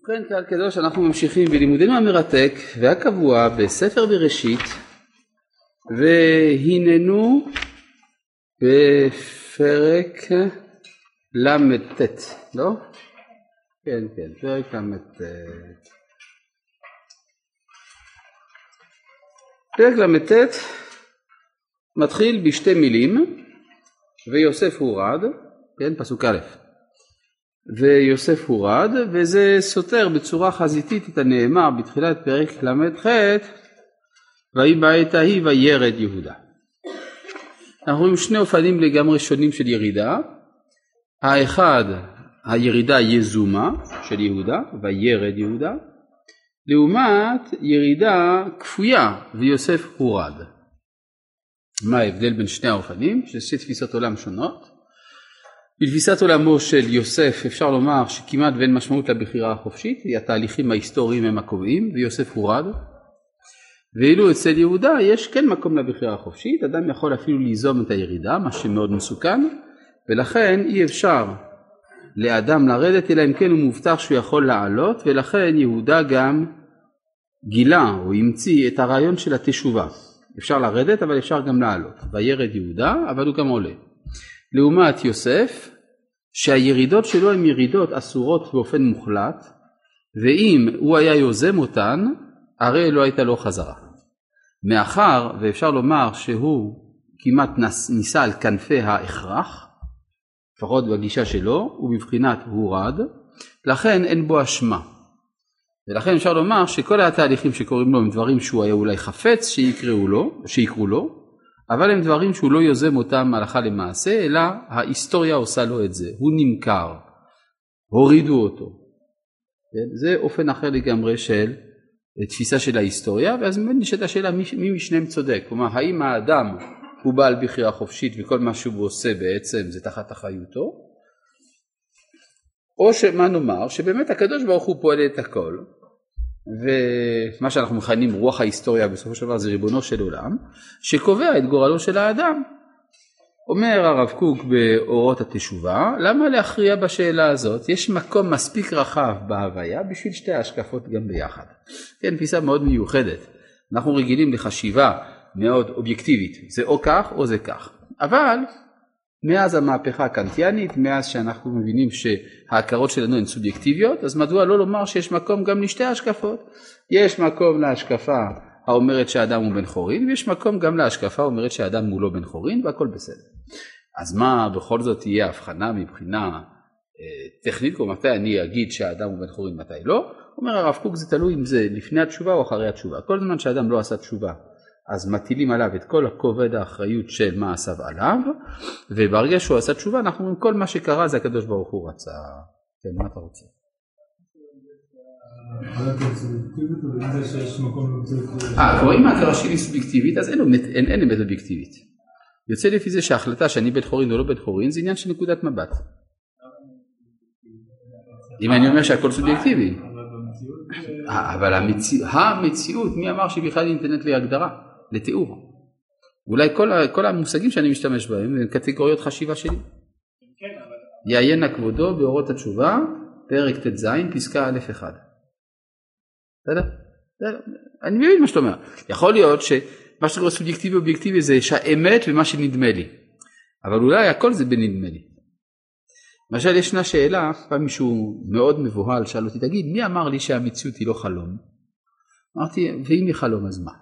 ובכן קהל קדוש אנחנו ממשיכים בלימודנו המרתק והקבוע בספר בראשית והננו בפרק ל"ט, לא? כן, כן, פרק ל"ט. פרק ל"ט מתחיל בשתי מילים ויוסף הורד, כן, פסוק א', ויוסף הורד, וזה סותר בצורה חזיתית את הנאמר בתחילת פרק ל"ח, ויהי בעת ההיא וירד יהודה. אנחנו רואים שני אופנים לגמרי שונים של ירידה, האחד הירידה יזומה של יהודה, וירד יהודה, לעומת ירידה כפויה ויוסף הורד. מה ההבדל בין שני האופנים? שזה תפיסות עולם שונות. בתפיסת עולמו של יוסף אפשר לומר שכמעט ואין משמעות לבחירה החופשית, התהליכים ההיסטוריים הם הקובעים ויוסף הורד. ואילו אצל יהודה יש כן מקום לבחירה החופשית, אדם יכול אפילו ליזום את הירידה, מה שמאוד מסוכן, ולכן אי אפשר לאדם לרדת אלא אם כן הוא מובטח שהוא יכול לעלות, ולכן יהודה גם גילה או המציא את הרעיון של התשובה. אפשר לרדת אבל אפשר גם לעלות. וירד יהודה אבל הוא גם עולה. לעומת יוסף שהירידות שלו הן ירידות אסורות באופן מוחלט ואם הוא היה יוזם אותן הרי לא הייתה לו חזרה. מאחר ואפשר לומר שהוא כמעט ניסה על כנפי ההכרח לפחות בגישה שלו הוא בבחינת הורד לכן אין בו אשמה ולכן אפשר לומר שכל התהליכים שקורים לו הם דברים שהוא היה אולי חפץ שיקראו לו, שיקרו לו אבל הם דברים שהוא לא יוזם אותם הלכה למעשה, אלא ההיסטוריה עושה לו את זה, הוא נמכר, הורידו אותו. כן? זה אופן אחר לגמרי של תפיסה של ההיסטוריה, ואז באמת נשאלת השאלה מי, מי משניהם צודק, כלומר האם האדם הוא בעל בחירה חופשית וכל מה שהוא עושה בעצם זה תחת אחריותו, או שמה נאמר שבאמת הקדוש ברוך הוא פועל את הכל ומה שאנחנו מכנים רוח ההיסטוריה בסופו של דבר זה ריבונו של עולם, שקובע את גורלו של האדם. אומר הרב קוק באורות התשובה, למה להכריע בשאלה הזאת? יש מקום מספיק רחב בהוויה בשביל שתי ההשקפות גם ביחד. כן, תפיסה מאוד מיוחדת. אנחנו רגילים לחשיבה מאוד אובייקטיבית, זה או כך או זה כך. אבל מאז המהפכה הקנטיאנית, מאז שאנחנו מבינים שההכרות שלנו הן סובייקטיביות, אז מדוע לא לומר שיש מקום גם לשתי השקפות? יש מקום להשקפה האומרת שהאדם הוא בן חורין, ויש מקום גם להשקפה האומרת שהאדם הוא לא בן חורין, והכל בסדר. אז מה בכל זאת תהיה הבחנה מבחינה אה, טכנית, כלומר מתי אני אגיד שהאדם הוא בן חורין, מתי לא? אומר הרב קוק זה תלוי אם זה לפני התשובה או אחרי התשובה. כל זמן שאדם לא עשה תשובה אז מטילים עליו את כל הכובד האחריות של מעשיו עליו, וברגע שהוא עשה תשובה אנחנו אומרים כל מה שקרה זה הקדוש ברוך הוא רצה. כן, מה אתה רוצה? אה, כלומר אם ההכרה שלי סובייקטיבית אז אין אמת אובייקטיבית. יוצא לפי זה שההחלטה שאני בן חורין או לא בן חורין זה עניין של נקודת מבט. אם אני אומר שהכל סובייקטיבי. אבל המציאות, מי אמר שהיא בכלל ניתנת להגדרה? לתיאור. אולי כל, כל המושגים שאני משתמש בהם הם קטגוריות חשיבה שלי. יעיין כבודו באורות התשובה, פרק ט"ז, פסקה א'1. בסדר? אני מבין מה שאתה אומר. יכול להיות שמה שקורה סובייקטיבי אובייקטיבי זה שהאמת ומה שנדמה לי. אבל אולי הכל זה בנדמה לי. למשל ישנה שאלה, פעם מישהו מאוד מבוהל שאל אותי, תגיד מי אמר לי שהמציאות היא לא חלום? אמרתי, ואם היא חלום אז מה?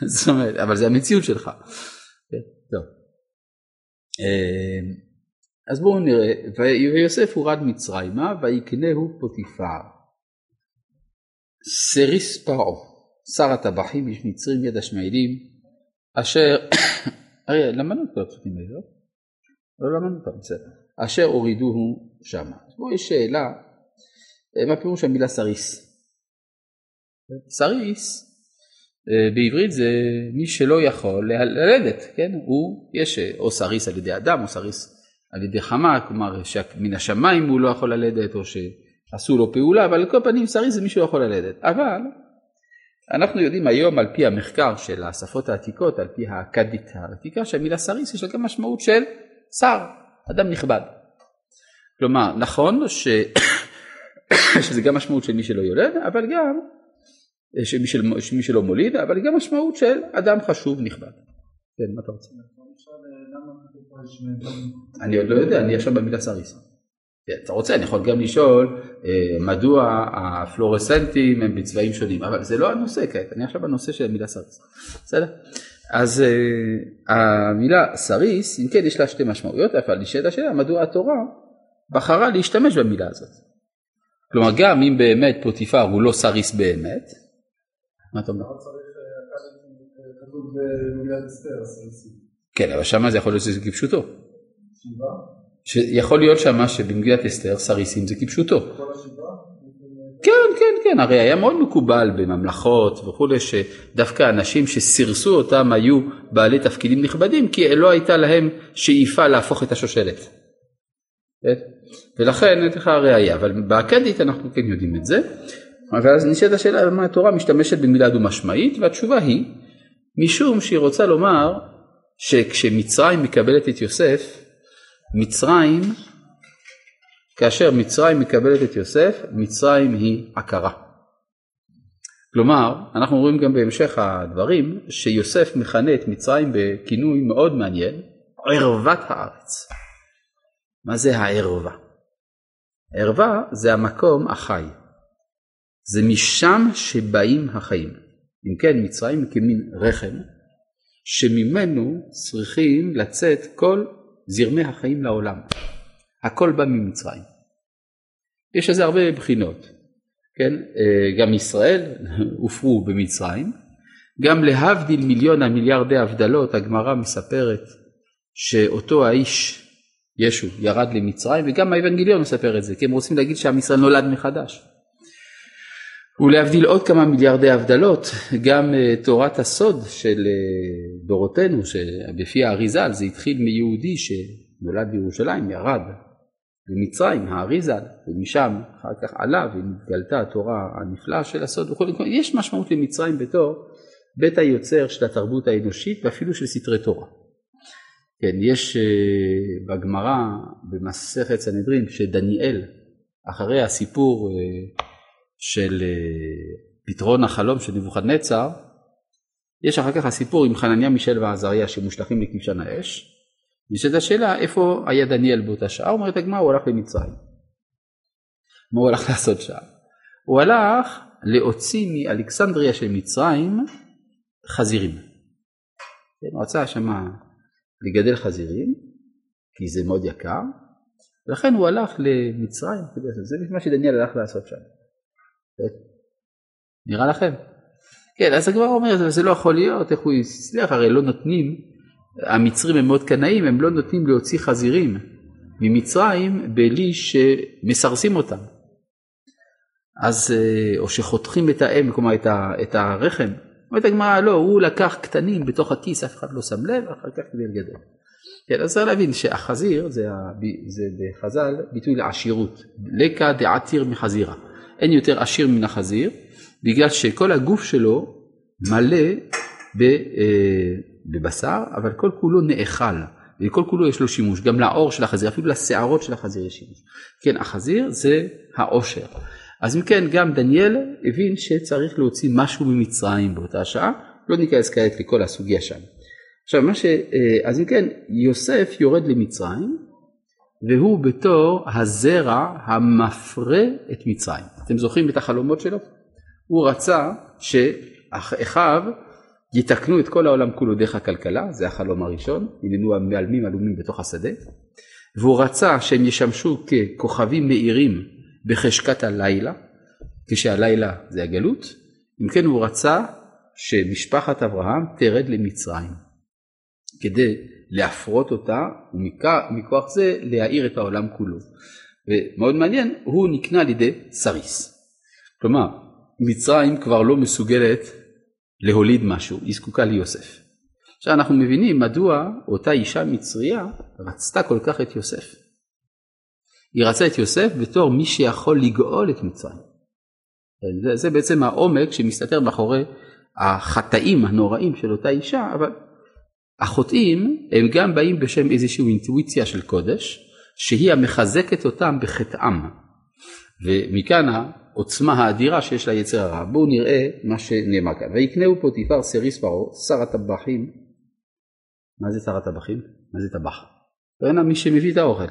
זאת אומרת, אבל זה המציאות שלך. כן. אמ, אז בואו נראה, ויוסף הורד מצרימה ויקנהו פוטיפר. סריס פרעה, שר הטבחים איש מצרים יד השמעאלים, אשר, הרי למדנו את כל הפסוקים האלה, לא? לא למדנו אותם, בסדר. אשר הורידוהו שמה. אז פה יש שאלה, מה פירוש המילה סריס? סריס אה, בעברית זה מי שלא יכול ללדת, כן? הוא, יש אה, או סריס על ידי אדם או סריס על ידי חמה, כלומר שמן השמיים הוא לא יכול ללדת או שעשו לו פעולה, אבל על כל פנים סריס זה מי שלא יכול ללדת. אבל אנחנו יודעים היום על פי המחקר של השפות העתיקות, על פי האכדית העתיקה, שהמילה סריס יש לה גם משמעות של שר, אדם נכבד. כלומר, נכון ש... שזה גם משמעות של מי שלא יולד, אבל גם של מי, של, של מי שלא מוליד, אבל גם משמעות של אדם חשוב נכבד. כן, מה אתה רוצה? אני עוד לא יודע, אני עכשיו במילה סריס. אתה רוצה, אני יכול גם לשאול אה, מדוע הפלורסנטים הם בצבעים שונים, אבל זה לא הנושא כעת, אני עכשיו בנושא של המילה סריס. בסדר? אז uh, המילה סריס, אם כן יש לה שתי משמעויות, אבל נשאלת השאלה מדוע התורה בחרה להשתמש במילה הזאת. כלומר גם אם באמת פוטיפר הוא לא סריס באמת, מה אתה אומר? כן, אבל שמה זה יכול להיות שזה כפשוטו. יכול להיות שמה שבמגילת אסתר סריסים זה כפשוטו. כן, כן, כן, הרי היה מאוד מקובל בממלכות וכולי, שדווקא אנשים שסירסו אותם היו בעלי תפקידים נכבדים, כי לא הייתה להם שאיפה להפוך את השושלת. כן? ולכן אין לך ראייה, אבל באקדית אנחנו כן יודעים את זה. ואז נשאלת השאלה למה התורה משתמשת במילה דו-משמעית, והתשובה היא, משום שהיא רוצה לומר שכשמצרים מקבלת את יוסף, מצרים כאשר מצרים מקבלת את יוסף, מצרים היא עקרה. כלומר, אנחנו רואים גם בהמשך הדברים, שיוסף מכנה את מצרים בכינוי מאוד מעניין, ערוות הארץ. מה זה הערווה? ערווה זה המקום החי. זה משם שבאים החיים. אם כן, מצרים כמין רחם, שממנו צריכים לצאת כל זרמי החיים לעולם. הכל בא ממצרים. יש לזה הרבה בחינות, כן? אה, גם ישראל הופרו במצרים, גם להבדיל מיליון המיליארדי הבדלות הגמרא מספרת שאותו האיש ישו ירד למצרים וגם האבנגליון מספר את זה כי הם רוצים להגיד שעם ישראל נולד מחדש. ולהבדיל עוד כמה מיליארדי הבדלות גם אה, תורת הסוד של אה, דורותינו שבפי האריזל זה התחיל מיהודי שנולד בירושלים ירד במצרים, האריזל, ומשם אחר כך עלה ונתגלתה התורה הנפלאה של הסוד יש משמעות למצרים בתור בית היוצר של התרבות האנושית ואפילו של סתרי תורה. כן, יש uh, בגמרא במסכת סנהדרין שדניאל אחרי הסיפור של uh, פתרון החלום של נבוכדנצר, יש אחר כך הסיפור עם חנניה מישל ועזריה שמושלכים לכבשן האש נשאלת השאלה איפה היה דניאל באותה שעה, אומרת הגמרא הוא הלך למצרים. מה הוא הלך לעשות שם? הוא הלך להוציא מאלכסנדריה של מצרים חזירים. כן, הוא רצה שמה לגדל חזירים, כי זה מאוד יקר, ולכן הוא הלך למצרים, זה מה שדניאל הלך לעשות שם. נראה לכם? כן, אז הגמרא אומרת, זה לא יכול להיות, איך הוא הצליח, הרי לא נותנים המצרים הם מאוד קנאים, הם לא נותנים להוציא חזירים ממצרים בלי שמסרסים אותם. אז, אה, או שחותכים את האם, כלומר את, ה, את הרחם. אומרת הגמרא, לא, הוא לקח קטנים בתוך הכיס, אף אחד לא שם לב, אחר כך כדי לגדל. כן, אז צריך להבין שהחזיר זה, זה בחז"ל ביטוי לעשירות, לקה דעתיר מחזירה. אין יותר עשיר מן החזיר, בגלל שכל הגוף שלו מלא. אה, בבשר, אבל כל כולו נאכל, וכל כולו יש לו שימוש, גם לעור של החזיר, אפילו לשערות של החזיר יש שימוש. כן, החזיר זה העושר. אז אם כן, גם דניאל הבין שצריך להוציא משהו ממצרים באותה שעה, לא ניכנס כעת לכל הסוגיה שם. עכשיו, מה ש... אה, אז אם כן, יוסף יורד למצרים, והוא בתור הזרע המפרה את מצרים. אתם זוכרים את החלומות שלו? הוא רצה שאחיו יתקנו את כל העולם כולו דרך הכלכלה, זה החלום הראשון, הננו המעלמים עלומים בתוך השדה, והוא רצה שהם ישמשו ככוכבים מאירים בחשכת הלילה, כשהלילה זה הגלות, אם כן הוא רצה שמשפחת אברהם תרד למצרים, כדי להפרות אותה ומכוח זה להאיר את העולם כולו. ומאוד מעניין, הוא נקנה על ידי סריס. כלומר, מצרים כבר לא מסוגלת להוליד משהו, היא זקוקה ליוסף. עכשיו אנחנו מבינים מדוע אותה אישה מצריה רצתה כל כך את יוסף. היא רצה את יוסף בתור מי שיכול לגאול את מצרים. זה, זה בעצם העומק שמסתתר מאחורי החטאים הנוראים של אותה אישה, אבל החוטאים הם גם באים בשם איזושהי אינטואיציה של קודש, שהיא המחזקת אותם בחטאם. ומכאן העוצמה האדירה שיש ליצר הרע. בואו נראה מה שנאמר כאן. ויקנהו פוטיפר סריס פרעה, שר הטבחים. מה זה שר הטבחים? מה זה טבח? הכוונה מי שמביא את האוכל,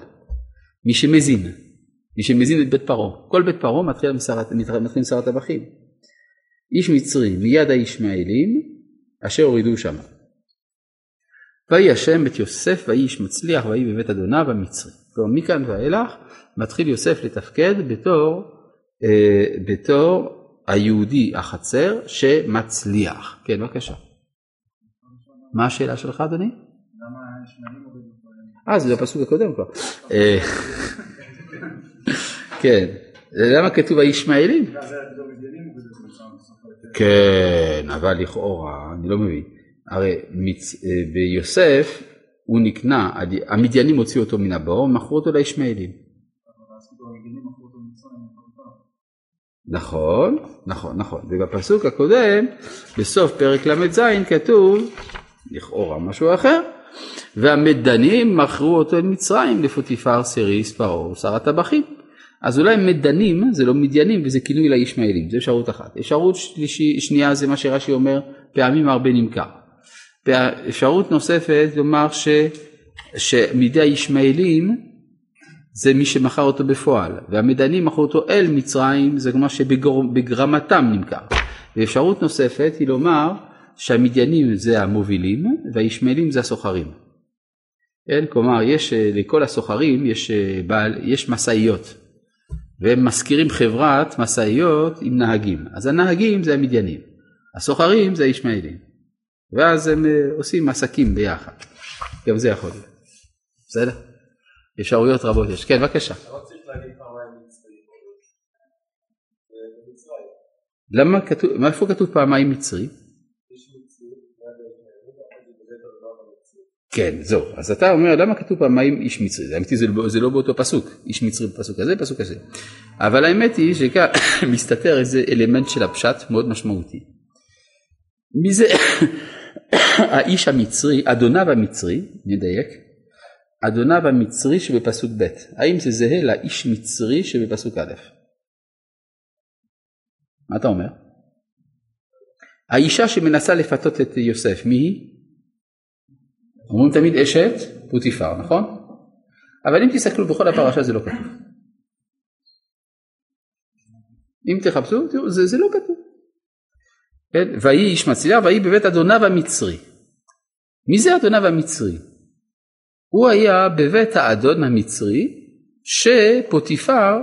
מי שמזין, מי שמזין את בית פרעה. כל בית פרעה מתחיל עם שר הטבחים. איש מצרי מיד הישמעאלים אשר הורידו שם. ויהי השם את יוסף ויהי איש מצליח ויהי בבית אדוניו המצרי. כלומר מכאן ואילך מתחיל יוסף לתפקד בתור, אה, בתור היהודי החצר שמצליח. כן בבקשה. מה השאלה שלך אדוני? אה זה הפסוק הקודם כבר. אה, כן. למה כתוב הישמעאלים? כן, אבל לכאורה, אני לא מבין. הרי מצ... אה, ביוסף הוא נקנה, המדיינים הוציאו אותו מן הבור, מכרו אותו לישמעאלים. נכון, נכון, נכון. ובפסוק הקודם, בסוף פרק ל"ז כתוב, לכאורה משהו אחר, והמדנים מכרו אותו אל מצרים לפוטיפר סריס פרעה שר הטבחים. אז אולי מדנים זה לא מדיינים וזה כינוי לישמעאלים, זו אפשרות אחת. אפשרות שלישי, שנייה זה מה שרש"י אומר, פעמים הרבה נמכר. אפשרות נוספת לומר ש, שמידי הישמעאלים זה מי שמכר אותו בפועל, והמדנים מכרו אותו אל מצרים, זה כמו שבגרמתם נמכר. ואפשרות נוספת היא לומר שהמדיינים זה המובילים והישמעאלים זה הסוחרים. כן? כלומר יש לכל הסוחרים יש, יש משאיות והם משכירים חברת משאיות עם נהגים אז הנהגים זה המדיינים הסוחרים זה הישמעאלים ואז הם אה, עושים עסקים ביחד גם זה יכול להיות בסדר? אפשרויות רבות יש כן בבקשה למה כתוב, מאיפה כתוב פעמיים מצרי? כן, זהו. אז אתה אומר, למה כתוב פעמיים איש מצרי? האמת היא, זה, לא, זה לא באותו פסוק, איש מצרי בפסוק הזה, פסוק הזה. אבל האמת היא שכאן מסתתר איזה אלמנט של הפשט מאוד משמעותי. מי זה האיש המצרי, אדוניו המצרי, נדייק, אדוניו המצרי שבפסוק ב', האם זה זהה לאיש מצרי שבפסוק א'? מה אתה אומר? האישה שמנסה לפתות את יוסף, מי היא? אומרים תמיד אשת פוטיפר, נכון? אבל אם תסתכלו בכל הפרשה זה לא כתוב. אם תחפשו, תראו, זה, זה לא כתוב. כן? ויהי איש מצליח ויהי בבית אדוניו המצרי. מי זה אדוניו המצרי? הוא היה בבית האדון המצרי שפוטיפר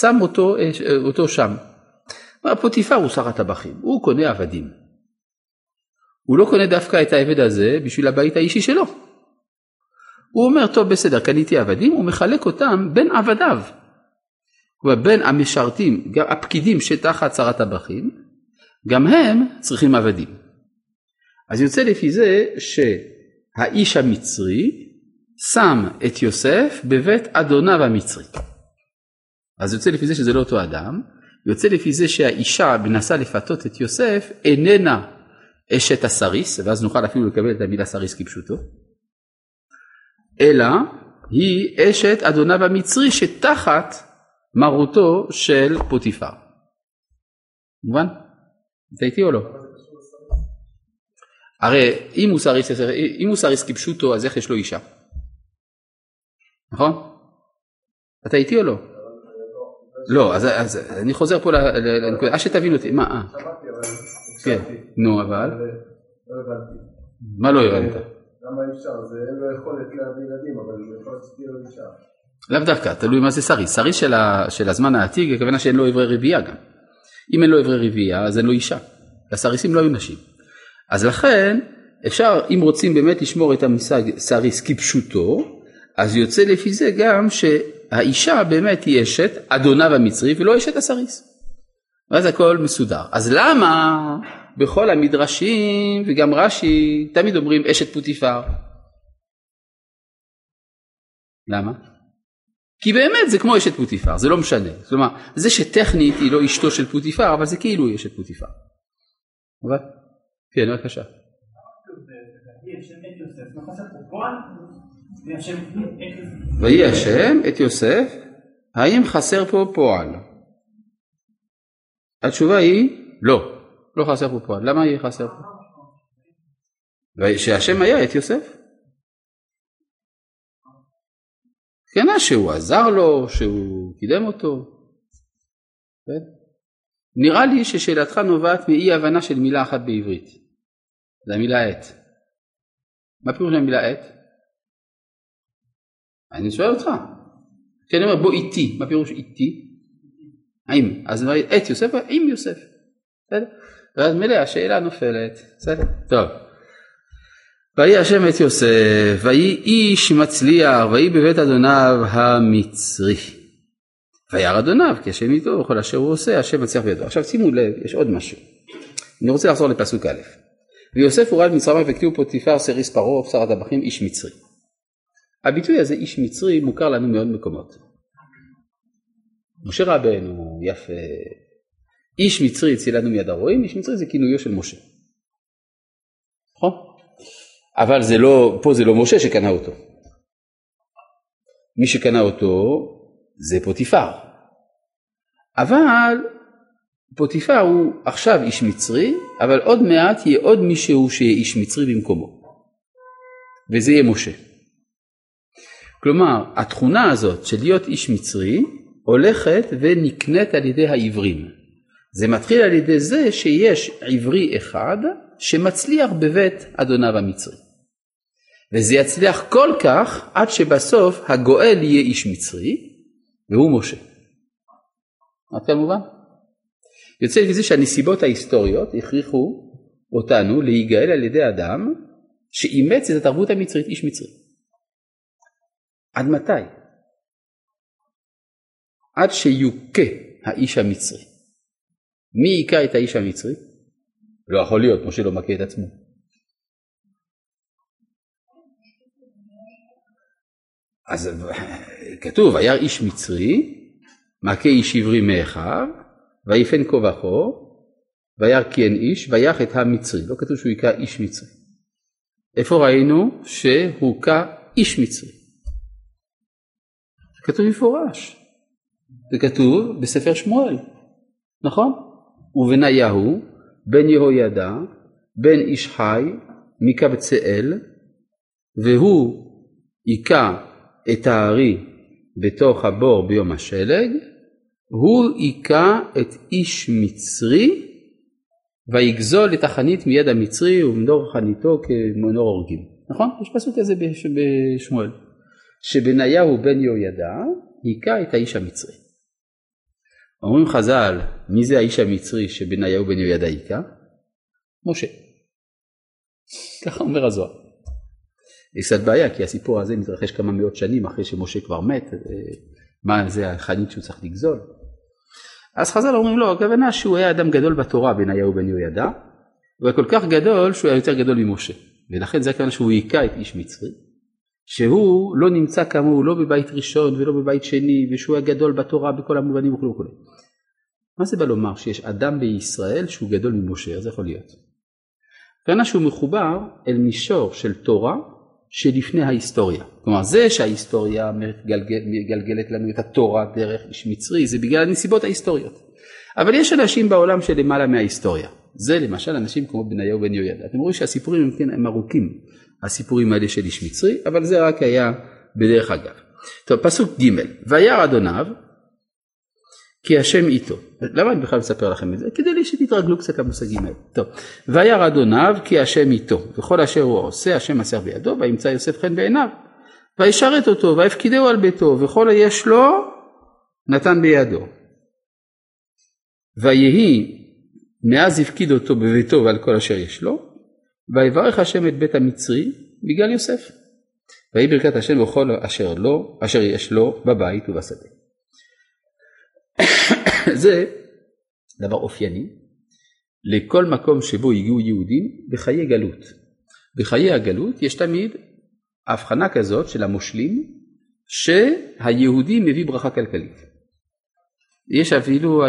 שם אותו, אותו שם. פוטיפר הוא שר הטבחים, הוא קונה עבדים. הוא לא קונה דווקא את העבד הזה בשביל הבית האישי שלו. הוא אומר, טוב בסדר, קניתי עבדים, הוא מחלק אותם בין עבדיו. כלומר בין המשרתים, הפקידים שתחת שר הטבחים, גם הם צריכים עבדים. אז יוצא לפי זה שהאיש המצרי שם את יוסף בבית אדוניו המצרי. אז יוצא לפי זה שזה לא אותו אדם, יוצא לפי זה שהאישה מנסה לפתות את יוסף איננה אשת הסריס, ואז נוכל אפילו לקבל את המילה סריס כפשוטו, אלא היא אשת אדוניו המצרי שתחת מרותו של פוטיפר. מובן? אתה איתי או לא? הרי אם הוא סריס, אם הוא כפשוטו אז איך יש לו אישה? נכון? אתה איתי או לא? לא, אז, אז אני חוזר פה לנקודה, אז שתבין אותי, מה? אה. כן, נו אבל? לא הבנתי. מה לא הבנת? למה אפשר? זה אין לו יכולת להביא ילדים, אבל יכול להיות שתהיה לו אישה. לאו דווקא, תלוי מה זה סריס. סריס של, הזמן העתיק, הכוונה שאין לו אברי רבייה גם. אם אין לו אברי רבייה, אז אין לו אישה. לסריסים לא היו נשים. אז לכן, אפשר, אם רוצים באמת לשמור את המושג סריס כפשוטו, אז יוצא לפי זה גם שהאישה באמת היא אשת אדוניו המצרי ולא אשת הסריס. ואז הכל מסודר. אז למה בכל המדרשים וגם רש"י תמיד אומרים אשת פוטיפר? למה? כי באמת זה כמו אשת פוטיפר, זה לא משנה. כלומר, זה שטכנית היא לא אשתו של פוטיפר, אבל זה כאילו היא אשת פוטיפר. אבל? כן, בבקשה. ויהי השם את יוסף, האם חסר פה פועל? התשובה היא לא, לא חסר פה פועל. למה יהיה חסר פה? שהשם היה את יוסף. כן, שהוא עזר לו, שהוא קידם אותו. כן? נראה לי ששאלתך נובעת מאי הבנה של מילה אחת בעברית. זה המילה עת. מה פירוש המילה עת? אני שואל אותך. כשאני אומר בוא איתי, מה פירוש איתי? עם. אז את יוסף עם יוסף. בסדר? ואז מילא השאלה נופלת. בסדר? טוב. ויהי השם את יוסף, ויהי איש מצליח, ויהי בבית אדוניו המצרי. וירא אדוניו, כי השם איתו, וכל אשר הוא עושה, השם מצליח בידו. עכשיו שימו לב, יש עוד משהו. אני רוצה לחזור לפסוק א'. ויוסף הורד מצרמה וקטיעו פוטיפר סריס פרעה, שר הטבחים, איש מצרי. הביטוי הזה, איש מצרי, מוכר לנו מאוד מקומות. משה רבנו, יפה. איש מצרי הצילנו מיד הרועים, איש מצרי זה כינויו של משה. אבל זה לא, פה זה לא משה שקנה אותו. מי שקנה אותו זה פוטיפר. אבל פוטיפר הוא עכשיו איש מצרי, אבל עוד מעט יהיה עוד מישהו שיהיה איש מצרי במקומו. וזה יהיה משה. כלומר, התכונה הזאת של להיות איש מצרי הולכת ונקנית על ידי העברים. זה מתחיל על ידי זה שיש עברי אחד שמצליח בבית אדוניו המצרי. וזה יצליח כל כך עד שבסוף הגואל יהיה איש מצרי והוא משה. עד כאן מובן? יוצא מזה שהנסיבות ההיסטוריות הכריחו אותנו להיגאל על ידי אדם שאימץ את התרבות המצרית, איש מצרי. עד מתי? עד שיוכה האיש המצרי. מי היכה את האיש המצרי? לא יכול להיות, משה לא מכה את עצמו. אז כתוב, וירא איש מצרי, מכה איש עברי מאחיו, ויפן כה וכה, וירא כי אין איש, ויח את המצרי. לא כתוב שהוא היכה איש מצרי. איפה ראינו שהוכה איש מצרי? כתוב מפורש. זה כתוב בספר שמואל, נכון? ובניהו בן יהוידע בן איש חי מקבצאל והוא היכה את הארי בתוך הבור ביום השלג, הוא היכה את איש מצרי ויגזול את החנית מיד המצרי ומנור חניתו כמנור הורגים. נכון? יש פסוק כזה בשמואל. שבניהו בן יהוידע היכה את האיש המצרי. אומרים חז"ל, מי זה האיש המצרי שבניהו בן יהוידע היכה? משה. ככה אומר הזוהר. יש קצת בעיה כי הסיפור הזה מתרחש כמה מאות שנים אחרי שמשה כבר מת, מה זה החנית שהוא צריך לגזול. אז חז"ל אומרים לו, הכוונה שהוא היה אדם גדול בתורה בניהו בן יהוידע, הוא היה כל כך גדול שהוא היה יותר גדול ממשה, ולכן זה הכוונה שהוא היכה את איש מצרי, שהוא לא נמצא כמוהו לא בבית ראשון ולא בבית שני, ושהוא היה גדול בתורה בכל המובנים וכו' וכו'. מה זה בא לומר שיש אדם בישראל שהוא גדול ממשה, אז יכול להיות. הכוונה שהוא מחובר אל מישור של תורה שלפני ההיסטוריה. כלומר זה שההיסטוריה מגלגל, מגלגלת לנו את התורה דרך איש מצרי זה בגלל הנסיבות ההיסטוריות. אבל יש אנשים בעולם שלמעלה מההיסטוריה. זה למשל אנשים כמו בניהו בן יהוידע. אתם רואים שהסיפורים הם, כן, הם ארוכים, הסיפורים האלה של איש מצרי, אבל זה רק היה בדרך אגב. טוב, פסוק ג' וירא אדוניו כי השם איתו. למה אני בכלל מספר לכם את זה? כדי שתתרגלו קצת למושגים האלה. טוב, וירא אדוניו כי השם איתו, וכל אשר הוא עושה השם מסר בידו, וימצא יוסף חן בעיניו. וישרת אותו, ויפקידהו על ביתו, וכל היש לו נתן בידו. ויהי מאז הפקיד אותו בביתו ועל כל אשר יש לו, ויברך השם את בית המצרי בגלל יוסף. ויהי ברכת השם בכל אשר לו, אשר יש לו בבית ובשדה. זה דבר אופייני לכל מקום שבו הגיעו יהודים בחיי גלות. בחיי הגלות יש תמיד הבחנה כזאת של המושלים שהיהודי מביא ברכה כלכלית. יש אפילו אה,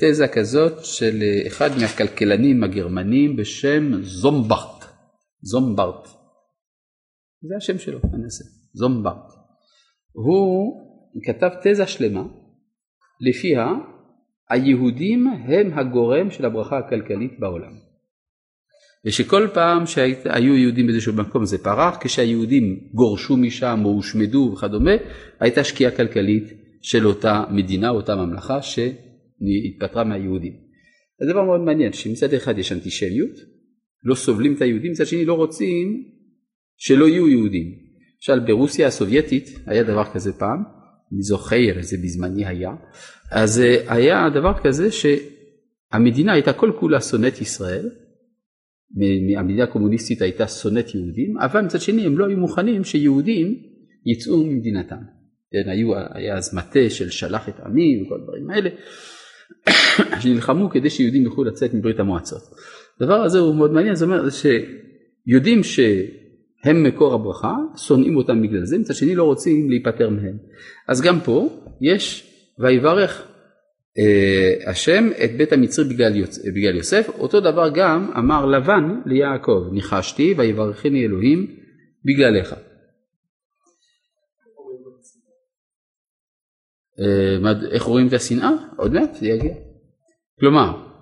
תזה כזאת של אחד מהכלכלנים הגרמנים בשם זומברט. זומברט. זה השם שלו, אני אעשה. זומברט. הוא כתב תזה שלמה לפיה היהודים הם הגורם של הברכה הכלכלית בעולם. ושכל פעם שהיו יהודים באיזשהו מקום זה פרח, כשהיהודים גורשו משם או הושמדו וכדומה, הייתה שקיעה כלכלית של אותה מדינה, אותה ממלכה שהתפטרה מהיהודים. זה דבר מאוד מעניין, שמצד אחד יש אנטישמיות, לא סובלים את היהודים, מצד שני לא רוצים שלא יהיו יהודים. למשל ברוסיה הסובייטית היה דבר כזה פעם, אני זוכר, זה בזמני היה, אז אה, היה דבר כזה שהמדינה הייתה כל כולה שונאת ישראל, המדינה הקומוניסטית הייתה שונאת יהודים, אבל מצד שני הם לא היו מוכנים שיהודים יצאו ממדינתם. כן, היו, היה אז מטה של שלח את עמי וכל הדברים האלה, שנלחמו כדי שיהודים יוכלו לצאת מברית המועצות. הדבר הזה הוא מאוד מעניין, זאת אומרת שיודעים שהם מקור הברכה, שונאים אותם בגלל זה, מצד שני לא רוצים להיפטר מהם. אז גם פה יש ויברך אה, השם את בית המצרי בגלל, יוצ... בגלל יוסף, אותו דבר גם אמר לבן ליעקב, ניחשתי ויברכני אלוהים בגללך. אה, איך רואים את השנאה? עוד מעט זה יגיע. כלומר,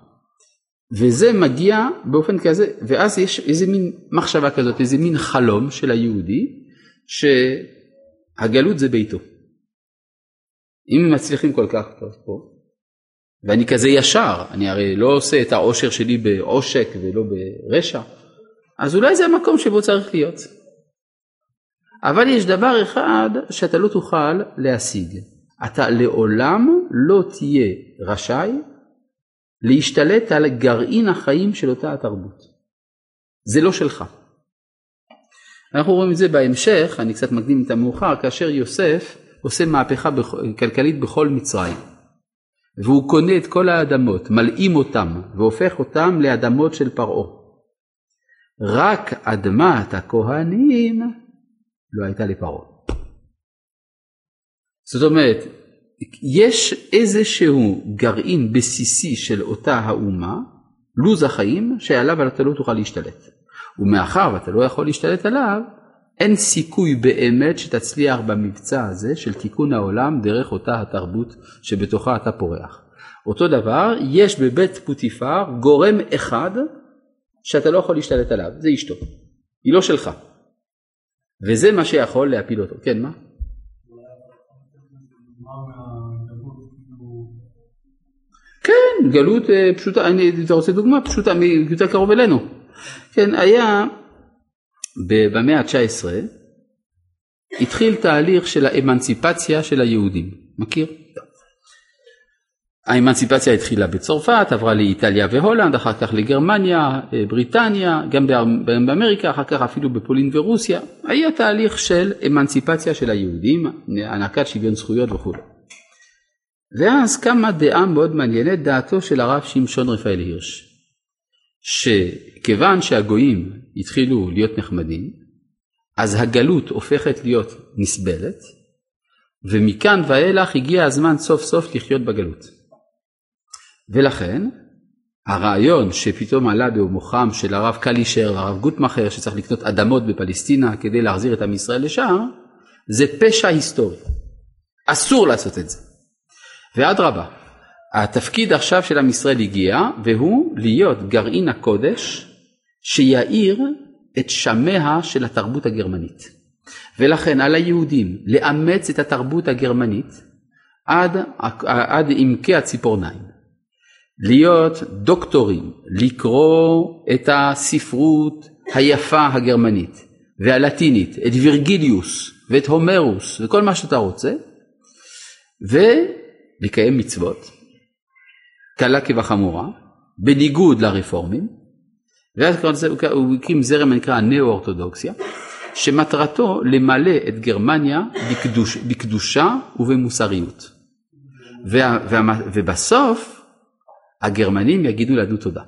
וזה מגיע באופן כזה, ואז יש איזה מין מחשבה כזאת, איזה מין חלום של היהודי, שהגלות זה ביתו. אם הם מצליחים כל כך טוב פה, ואני כזה ישר, אני הרי לא עושה את העושר שלי בעושק ולא ברשע, אז אולי זה המקום שבו צריך להיות. אבל יש דבר אחד שאתה לא תוכל להשיג, אתה לעולם לא תהיה רשאי להשתלט על גרעין החיים של אותה התרבות. זה לא שלך. אנחנו רואים את זה בהמשך, אני קצת מקדים את המאוחר, כאשר יוסף עושה מהפכה כלכלית בכל מצרים. והוא קונה את כל האדמות, מלאים אותם והופך אותם לאדמות של פרעה. רק אדמת הכהנים לא הייתה לפרעה. זאת אומרת, יש איזשהו גרעין בסיסי של אותה האומה, לו"ז החיים, שעליו אתה לא תוכל להשתלט. ומאחר ואתה לא יכול להשתלט עליו, אין סיכוי באמת שתצליח במבצע הזה של תיקון העולם דרך אותה התרבות שבתוכה אתה פורח. אותו דבר, יש בבית פוטיפר גורם אחד שאתה לא יכול להשתלט עליו, זה אשתו. היא לא שלך. וזה מה שיכול להפיל אותו. כן, מה? כן, גלות אה, פשוטה, אני, אתה רוצה דוגמה פשוטה, יותר קרוב אלינו. כן, היה במאה ה-19 התחיל תהליך של האמנציפציה של היהודים, מכיר? האמנציפציה התחילה בצרפת, עברה לאיטליה והולנד, אחר כך לגרמניה, אה, בריטניה, גם באמריקה, אחר כך אפילו בפולין ורוסיה. היה תהליך של אמנציפציה של היהודים, הענקת שוויון זכויות וכו'. ואז קמה דעה מאוד מעניינת, דעתו של הרב שמשון רפאל הירש, שכיוון שהגויים התחילו להיות נחמדים, אז הגלות הופכת להיות נסבלת, ומכאן ואילך הגיע הזמן סוף סוף לחיות בגלות. ולכן הרעיון שפתאום עלה במוחם של הרב קלישר והרב גוטמכר שצריך לקנות אדמות בפלסטינה כדי להחזיר את עם ישראל לשם, זה פשע היסטורי. אסור לעשות את זה. ואדרבה, התפקיד עכשיו של עם ישראל הגיע והוא להיות גרעין הקודש שיאיר את שמיה של התרבות הגרמנית. ולכן על היהודים לאמץ את התרבות הגרמנית עד, עד עמקי הציפורניים. להיות דוקטורים, לקרוא את הספרות היפה הגרמנית והלטינית, את וירגיליוס ואת הומרוס וכל מה שאתה רוצה, ולקיים מצוות, קלה כבחמורה, בניגוד לרפורמים, ואז הוא הקים זרם הנקרא הנאו-אורתודוקסיה, שמטרתו למלא את גרמניה בקדוש, בקדושה ובמוסריות. וה, וה, ובסוף הגרמנים יגידו לנו תודה.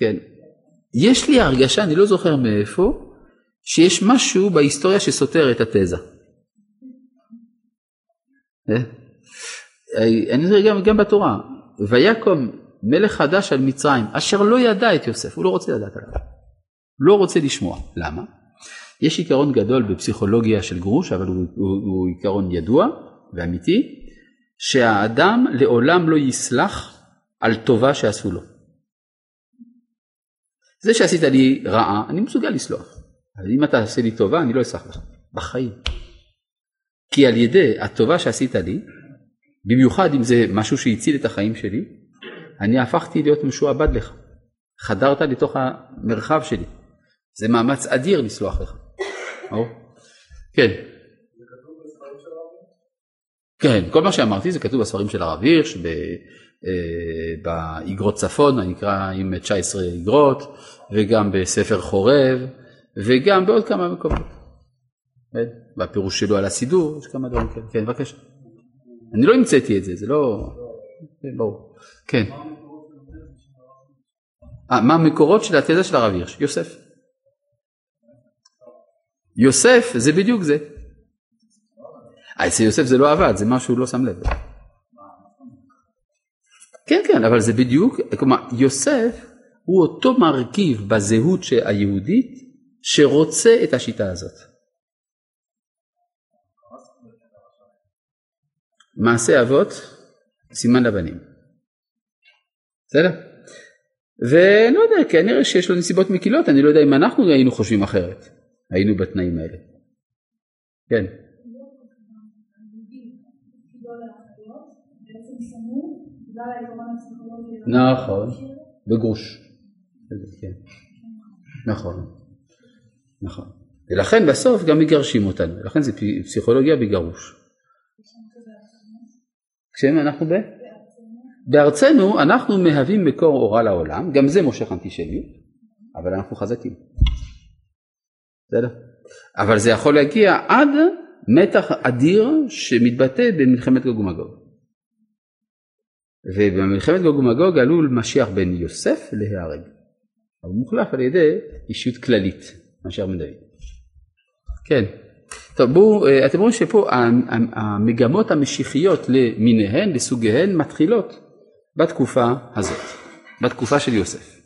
כן, יש לי הרגשה, אני לא זוכר מאיפה, שיש משהו בהיסטוריה שסותר את התזה. אה? אני רואה גם, גם בתורה, ויקום מלך חדש על מצרים, אשר לא ידע את יוסף, הוא לא רוצה לדעת עליו, לא רוצה לשמוע, למה? יש עיקרון גדול בפסיכולוגיה של גרוש, אבל הוא, הוא, הוא עיקרון ידוע ואמיתי, שהאדם לעולם לא יסלח על טובה שעשו לו. זה שעשית לי רעה, אני מסוגל לסלוח. אבל אם אתה עושה לי טובה, אני לא אסלח לך. בחיים. כי על ידי הטובה שעשית לי, במיוחד אם זה משהו שהציל את החיים שלי, אני הפכתי להיות משועבד לך. חדרת לתוך המרחב שלי. זה מאמץ אדיר לסלוח לך. או? כן. כן, כל מה שאמרתי זה כתוב בספרים של הרב הירש, אה, באגרות צפון, הנקרא עם 19 אגרות, וגם בספר חורב, וגם בעוד כמה מקומות. כן? בפירוש שלו על הסידור, יש כמה דברים כאלה. כן, בבקשה. אני לא המצאתי את זה, זה לא... כן, ברור. כן. 아, מה המקורות של התזה של הרב הירש? יוסף. יוסף זה בדיוק זה. אצל יוסף זה לא עבד, זה משהו לא שם לב. כן, כן, אבל זה בדיוק, כלומר, יוסף הוא אותו מרכיב בזהות היהודית שרוצה את השיטה הזאת. מעשה אבות, סימן לבנים. בסדר? ולא יודע, כנראה שיש לו נסיבות מקילות, אני לא יודע אם אנחנו היינו חושבים אחרת, היינו בתנאים האלה. כן. נכון, בגרוש. כן. נכון, נכון. ולכן בסוף גם מגרשים אותנו, לכן זה פסיכולוגיה בגירוש. כשם אנחנו ב... בארצנו אנחנו מהווים מקור אורה לעולם, גם זה מושך אנטישמיות, אבל אנחנו חזקים. בסדר? אבל זה יכול להגיע עד מתח אדיר שמתבטא במלחמת גוג ומגוג. ובמלחמת גוג ומגוג עלול משיח בן יוסף להיהרג. הוא מוחלף על ידי אישיות כללית, מאשר בן דוד. כן. טוב בואו, אה, אתם רואים שפה המגמות המשיחיות למיניהן, לסוגיהן, מתחילות בתקופה הזאת, בתקופה של יוסף.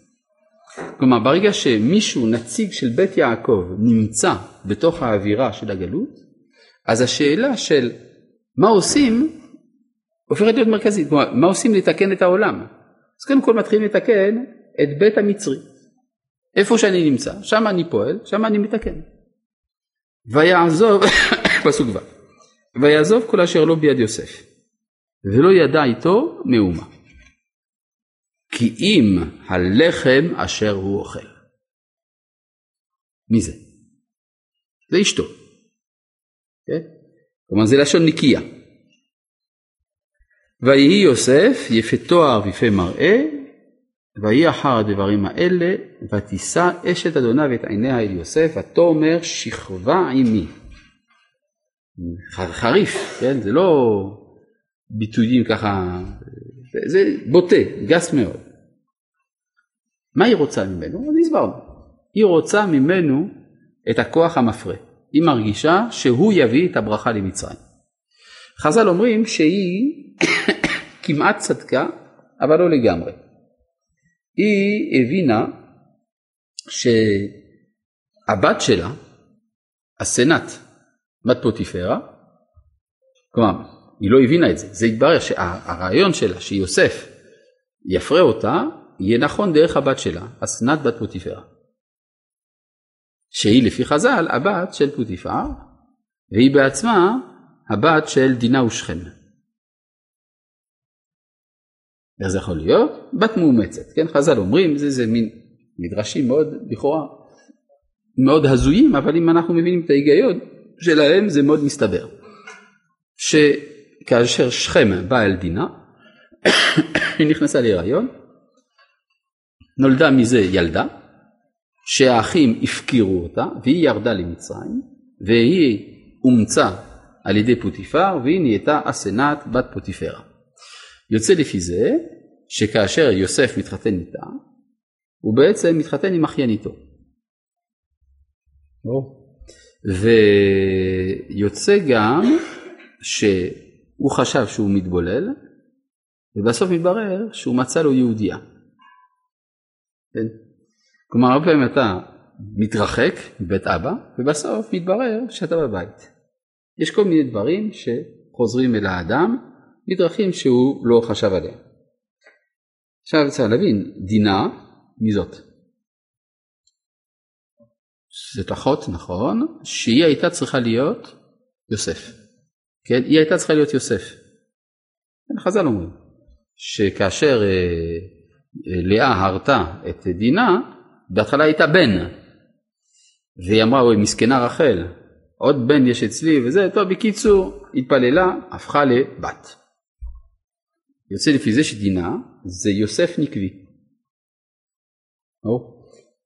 כלומר ברגע שמישהו, נציג של בית יעקב, נמצא בתוך האווירה של הגלות, אז השאלה של מה עושים הופכת להיות מרכזית. כלומר, מה עושים לתקן את העולם? אז קודם כל מתחילים לתקן את בית המצרי. איפה שאני נמצא, שם אני פועל, שם אני מתקן. ויעזוב, פסוק ו', ויעזוב כל אשר לא ביד יוסף, ולא ידע איתו מאומה. כי אם הלחם אשר הוא אוכל. מי זה? זה אשתו. כן? כלומר זה לשון נקייה. ויהי יוסף יפה תואר ויפה מראה, ויהי אחר הדברים האלה, ותישא אשת אדוניו את עיניה אל יוסף, ותאמר שכבה עמי. חריף, כן? זה לא ביטויים ככה, זה, זה בוטה, גס מאוד. מה היא רוצה ממנו? אז הסברנו. היא רוצה ממנו את הכוח המפרה. היא מרגישה שהוא יביא את הברכה למצרים. חז"ל אומרים שהיא כמעט צדקה, אבל לא לגמרי. היא הבינה שהבת שלה, הסנאט, בת פוטיפרה, כלומר, היא לא הבינה את זה, זה התברר שהרעיון שלה שיוסף יפרה אותה, יהיה נכון דרך הבת שלה, הסנאט בת פוטיפרה. שהיא לפי חז"ל הבת של פוטיפר, והיא בעצמה הבת של דינה ושכם. איך זה יכול להיות? בת מאומצת, כן? חז"ל אומרים, זה, זה מין מדרשים מאוד, לכאורה, מאוד הזויים, אבל אם אנחנו מבינים את ההיגיון שלהם זה מאוד מסתבר. שכאשר שכם באה אל דינה, היא נכנסה להיריון, נולדה מזה ילדה, שהאחים הפקירו אותה, והיא ירדה למצרים, והיא אומצה על ידי פוטיפר, והיא נהייתה אסנת בת פוטיפרה. יוצא לפי זה שכאשר יוסף מתחתן איתה, הוא בעצם מתחתן עם אחייניתו. ויוצא גם שהוא חשב שהוא מתבולל, ובסוף מתברר שהוא מצא לו יהודייה. כן? כלומר הרבה פעמים אתה מתרחק מבית אבא, ובסוף מתברר שאתה בבית. יש כל מיני דברים שחוזרים אל האדם מדרכים שהוא לא חשב עליהם. עכשיו צריך להבין, דינה, מי זאת? זאת אחות, נכון, שהיא הייתה צריכה להיות יוסף. כן, היא הייתה צריכה להיות יוסף. כן, חז"ל אומרים, שכאשר אה, אה, לאה הרתה את דינה, בהתחלה הייתה בן, והיא אמרה, אוי, מסכנה רחל, עוד בן יש אצלי וזה, טוב, בקיצור, התפללה, הפכה לבת. יוצא לפי זה שדינה זה יוסף נקבי. או?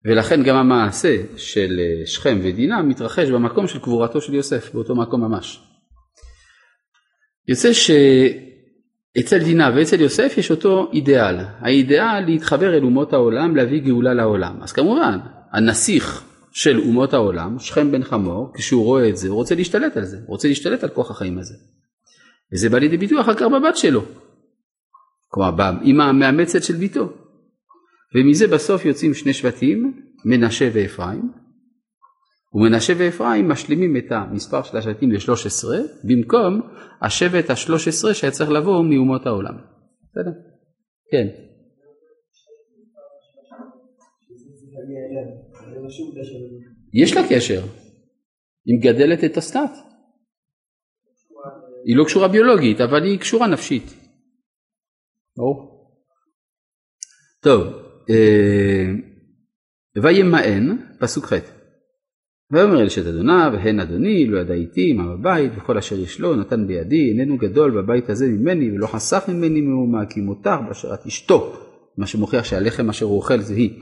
ולכן גם המעשה של אה, שכם ודינה מתרחש במקום של קבורתו של יוסף, באותו מקום ממש. יוצא שאצל דינה ואצל יוסף יש אותו אידיאל, האידיאל להתחבר אל אומות העולם, להביא גאולה לעולם. אז כמובן, הנסיך של אומות העולם, שכם בן חמור, כשהוא רואה את זה, הוא רוצה להשתלט על זה, הוא רוצה להשתלט על כוח החיים הזה. וזה בא לידי ביטוי אחר כך בבת שלו, כלומר באמא המאמצת של ביתו. ומזה בסוף יוצאים שני שבטים, מנשה ואפרים, ומנשה ואפרים משלימים את המספר של השבטים ל-13, במקום השבט ה-13 שהיה צריך לבוא מאומות העולם. בסדר? כן. יש לה קשר, היא מגדלת את הסטאט. היא לא קשורה ביולוגית, אבל היא קשורה נפשית. ברור. טוב, אה, וימאן, פסוק ח' ויאמר אל שת אדוניו, הן אדוני, לא ידע איתי, מה בבית, וכל אשר יש לו, נתן בידי, איננו גדול בבית הזה ממני, ולא חסך ממני מאומה, כי מותר באשר אשתו, מה שמוכיח שהלחם אשר הוא אוכל זה היא.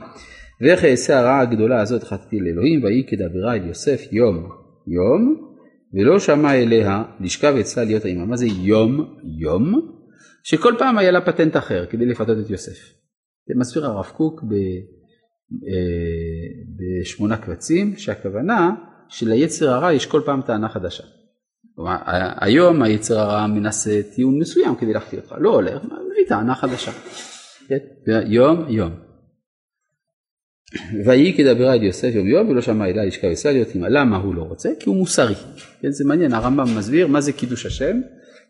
ואיך אעשה הרעה הגדולה הזאת חטאתי לאלוהים, ויהי כדברה אל יוסף יום יום, ולא שמע אליה לשכב אצלה להיות האימה. מה זה יום יום? שכל פעם היה לה פטנט אחר כדי לפתות את יוסף. זה מסביר הרב קוק ב, אה, בשמונה קבצים, שהכוונה שליצר הרע יש כל פעם טענה חדשה. כלומר, היום היצר הרע מנסה טיעון מסוים כדי להחטיא אותך, לא הולך, מביא טענה חדשה. כן? יום יום. ויהי כדברה אל יוסף יום יום ולא שמע אלה ישכב ישראל להיות עמה. למה הוא לא רוצה? כי הוא מוסרי. כן, זה מעניין, הרמב"ם מסביר מה זה קידוש השם.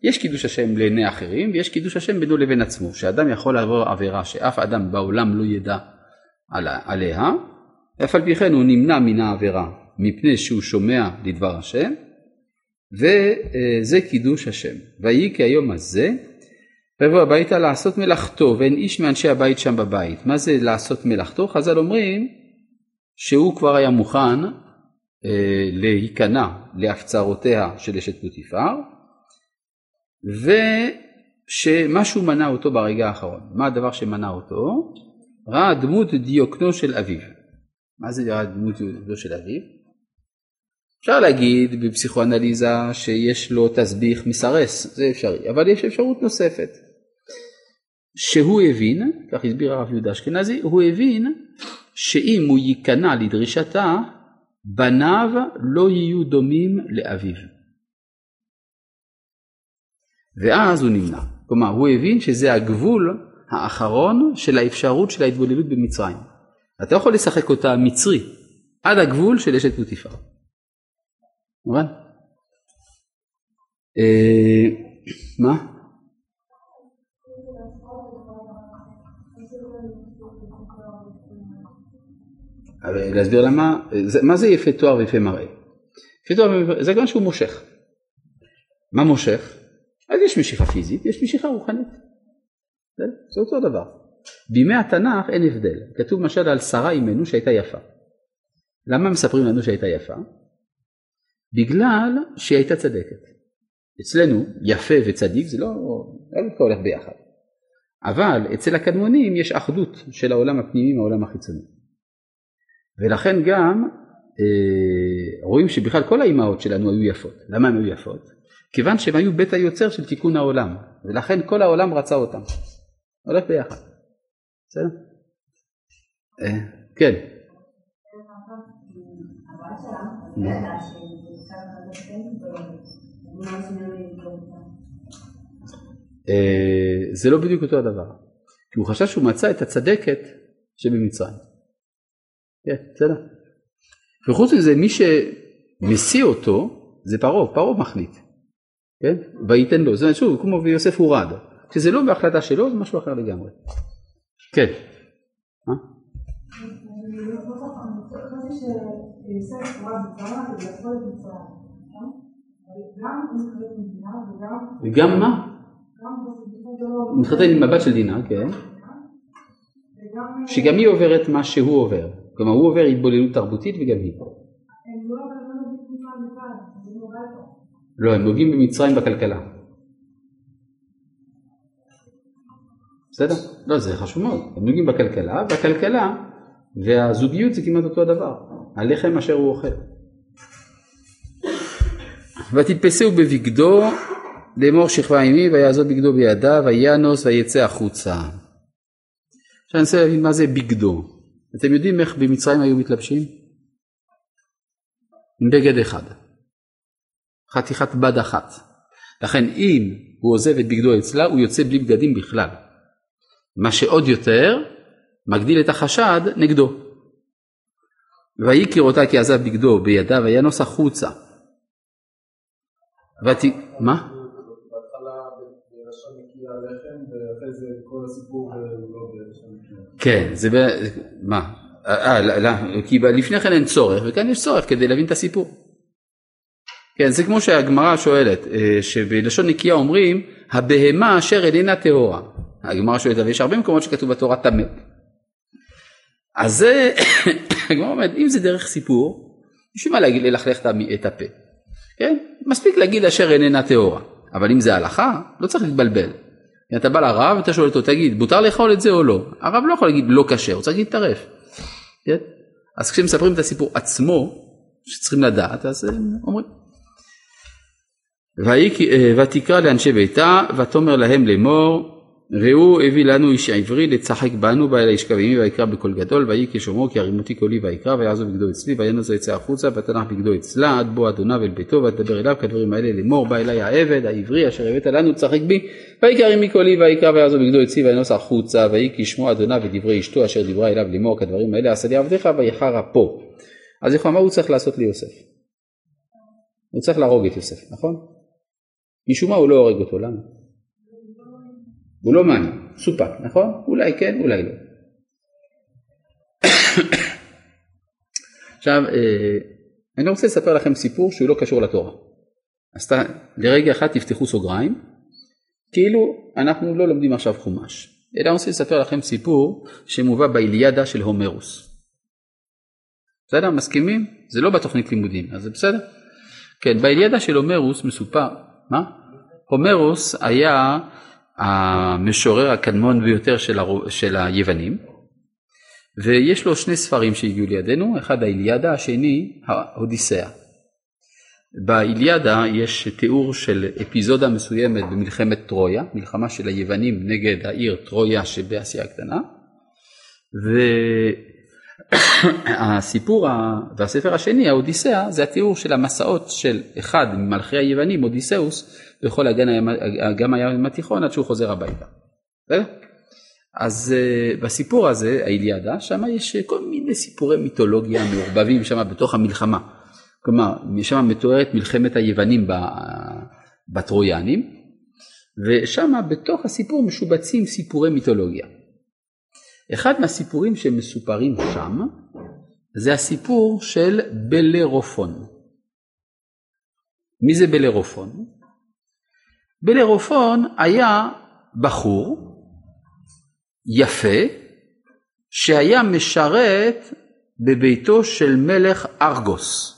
יש קידוש השם לעיני אחרים ויש קידוש השם בינו לבין עצמו. שאדם יכול לעבור עבירה שאף אדם בעולם לא ידע עליה, אף על פי כן הוא נמנע מן העבירה מפני שהוא שומע לדבר השם, וזה קידוש השם. ויהי כהיום הזה, ויבוא הביתה לעשות מלאכתו, ואין איש מאנשי הבית שם בבית. מה זה לעשות מלאכתו? חז"ל אומרים שהוא כבר היה מוכן אה, להיכנע להפצרותיה של אשת פוטיפר, ושמשהו מנע אותו ברגע האחרון. מה הדבר שמנע אותו? ראה דמות דיוקנו של אביו. מה זה ראה דמות דיוקנו של אביו? אפשר להגיד בפסיכואנליזה שיש לו תסביך מסרס, זה אפשרי, אבל יש אפשרות נוספת. שהוא הבין, כך הסביר הרב יהודה אשכנזי, הוא הבין שאם הוא ייכנע לדרישתה, בניו לא יהיו דומים לאביו. ואז הוא נמנע. כלומר, הוא הבין שזה הגבול האחרון של האפשרות של ההתבוללות במצרים. אתה יכול לשחק אותה מצרי עד הגבול של אשת פוטיפר. מובן? אה, מה? להסביר למה, מה זה יפה תואר ויפה מראה? יפה תואר ויפה מראה, זה גם שהוא מושך. מה מושך? אז יש משיכה פיזית, יש משיכה רוחנית. זה אותו דבר. בימי התנ"ך אין הבדל. כתוב למשל על שרה אימנו שהייתה יפה. למה מספרים לנו שהייתה יפה? בגלל שהיא הייתה צדקת. אצלנו יפה וצדיק זה לא, לא הולך ביחד. אבל אצל הקדמונים יש אחדות של העולם הפנימי מהעולם החיצוני. ולכן גם אה, רואים שבכלל כל האימהות שלנו היו יפות. למה הן היו יפות? כיוון שהן היו בית היוצר של תיקון העולם, ולכן כל העולם רצה אותם. הולך ביחד. בסדר? אה, כן. אה, זה לא בדיוק אותו הדבר. כי הוא חשב שהוא מצא את הצדקת שבמצרים. כן, בסדר? וחוץ מזה מי שמשיא אותו זה פרעה, פרעה מחליט, כן? וייתן לו, זה שוב כמו ויוסף הורד, כשזה לא בהחלטה שלו זה משהו אחר לגמרי. כן. מה? וגם מה? מתחתן עם הבת של דינה, כן. שגם היא עוברת מה שהוא עובר. כלומר הוא עובר התבוללות תרבותית וגם היא. לא, הם נוגעים במצרים בכלכלה. בסדר? לא, זה חשוב מאוד. הם נוגעים בכלכלה, והכלכלה והזוגיות זה כמעט אותו הדבר. הלחם אשר הוא אוכל. ותתפסהו בבגדו לאמור שכבה עמי ויעזוב בגדו בידיו וינוס ויצא החוצה. עכשיו אני רוצה להבין מה זה בגדו. אתם יודעים איך במצרים היו מתלבשים? עם בגד אחד. חתיכת בד אחת. לכן אם הוא עוזב את בגדו אצלה הוא יוצא בלי בגדים בכלל. מה שעוד יותר מגדיל את החשד נגדו. ויהי כראותה כי עזב בגדו בידיו וינוס החוצה. ות... מה? כן, זה, מה? אה, אה כי לפני כן אין צורך וכאן יש צורך כדי להבין את הסיפור. כן, זה כמו שהגמרא שואלת, אה, שבלשון נקייה אומרים, הבהמה אשר איננה טהורה. הגמרא שואלת, אבל יש הרבה מקומות שכתוב בתורה טמא. אז זה, הגמרא אומרת, אם זה דרך סיפור, בשביל מה ללכלך את הפה? כן? מספיק להגיד אשר איננה טהורה. אבל אם זה הלכה, לא צריך להתבלבל. אתה בא לרב ואתה שואל אותו, תגיד, מותר לאכול את זה או לא? הרב לא יכול להגיד לא כשר, הוא צריך להגיד טרף. כן? אז כשמספרים את הסיפור עצמו, שצריכים לדעת, אז הם אומרים. אה, ותקרא לאנשי ביתה, ותאמר להם לאמור, ראו הביא לנו איש עברי לצחק בנו בא אל ישכב עמי ויקרא בקול גדול ויהי כשומרו כי הרימותי קולי ויקרא ויעזוב בגדו אצלי וינוס ויצא החוצה ותנח בגדו אצלה עד בוא אדוניו אל ביתו ותדבר אליו כדברים האלה לאמור בא אלי העבד העברי אשר הבאת לנו צחק בי ויקרא עמי קולי ויקרא ויעזוב בגדו אצלי וינוס החוצה ויהי כשמו אדוניו ודברי אשתו אשר דיברה אליו לאמור כדברים האלה עשה לי עבדיך ויחר אפו אז לכאורה מה הוא צריך לעשות ליוסף? הוא צריך להרוג את יוסף נכון? משום מה הוא לא הורג אותו למה? הוא לא מאמין, סופק, נכון? אולי כן, אולי לא. עכשיו, אה, אני רוצה לספר לכם סיפור שהוא לא קשור לתורה. אז ת, לרגע אחד תפתחו סוגריים, כאילו אנחנו לא לומדים עכשיו חומש, אלא אני רוצה לספר לכם סיפור שמובא באיליאדה של הומרוס. בסדר? מסכימים? זה לא בתוכנית לימודים, אז זה בסדר? כן, באיליאדה של הומרוס מסופר, מה? הומרוס היה המשורר הקדמון ביותר של, הר... של היוונים ויש לו שני ספרים שהגיעו לידינו, אחד האיליאדה, השני האודיסאה. באיליאדה יש תיאור של אפיזודה מסוימת במלחמת טרויה, מלחמה של היוונים נגד העיר טרויה שבאסיה הקטנה, והסיפור והספר השני, האודיסאה, זה התיאור של המסעות של אחד ממלכי היוונים, אודיסאוס, בכל אגם הים התיכון עד שהוא חוזר הביתה. אז uh, בסיפור הזה, האיליאדה, שם יש כל מיני סיפורי מיתולוגיה מעורבבים שם בתוך המלחמה. כלומר, שם מתוארת מלחמת היוונים בטרויאנים, ושם בתוך הסיפור משובצים סיפורי מיתולוגיה. אחד מהסיפורים שמסופרים שם, זה הסיפור של בלרופון. מי זה בלרופון? בלרופון היה בחור יפה שהיה משרת בביתו של מלך ארגוס.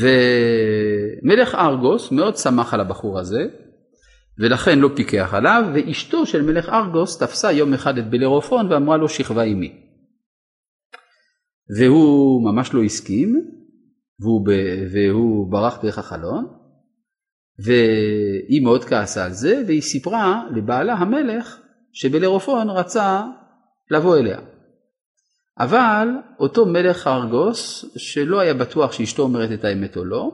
ומלך ארגוס מאוד שמח על הבחור הזה ולכן לא פיקח עליו ואשתו של מלך ארגוס תפסה יום אחד את בלרופון ואמרה לו שכבה עמי. והוא ממש לא הסכים והוא, והוא ברח דרך החלון והיא מאוד כעסה על זה, והיא סיפרה לבעלה המלך שבלרופון רצה לבוא אליה. אבל אותו מלך ארגוס, שלא היה בטוח שאשתו אומרת את האמת או לא,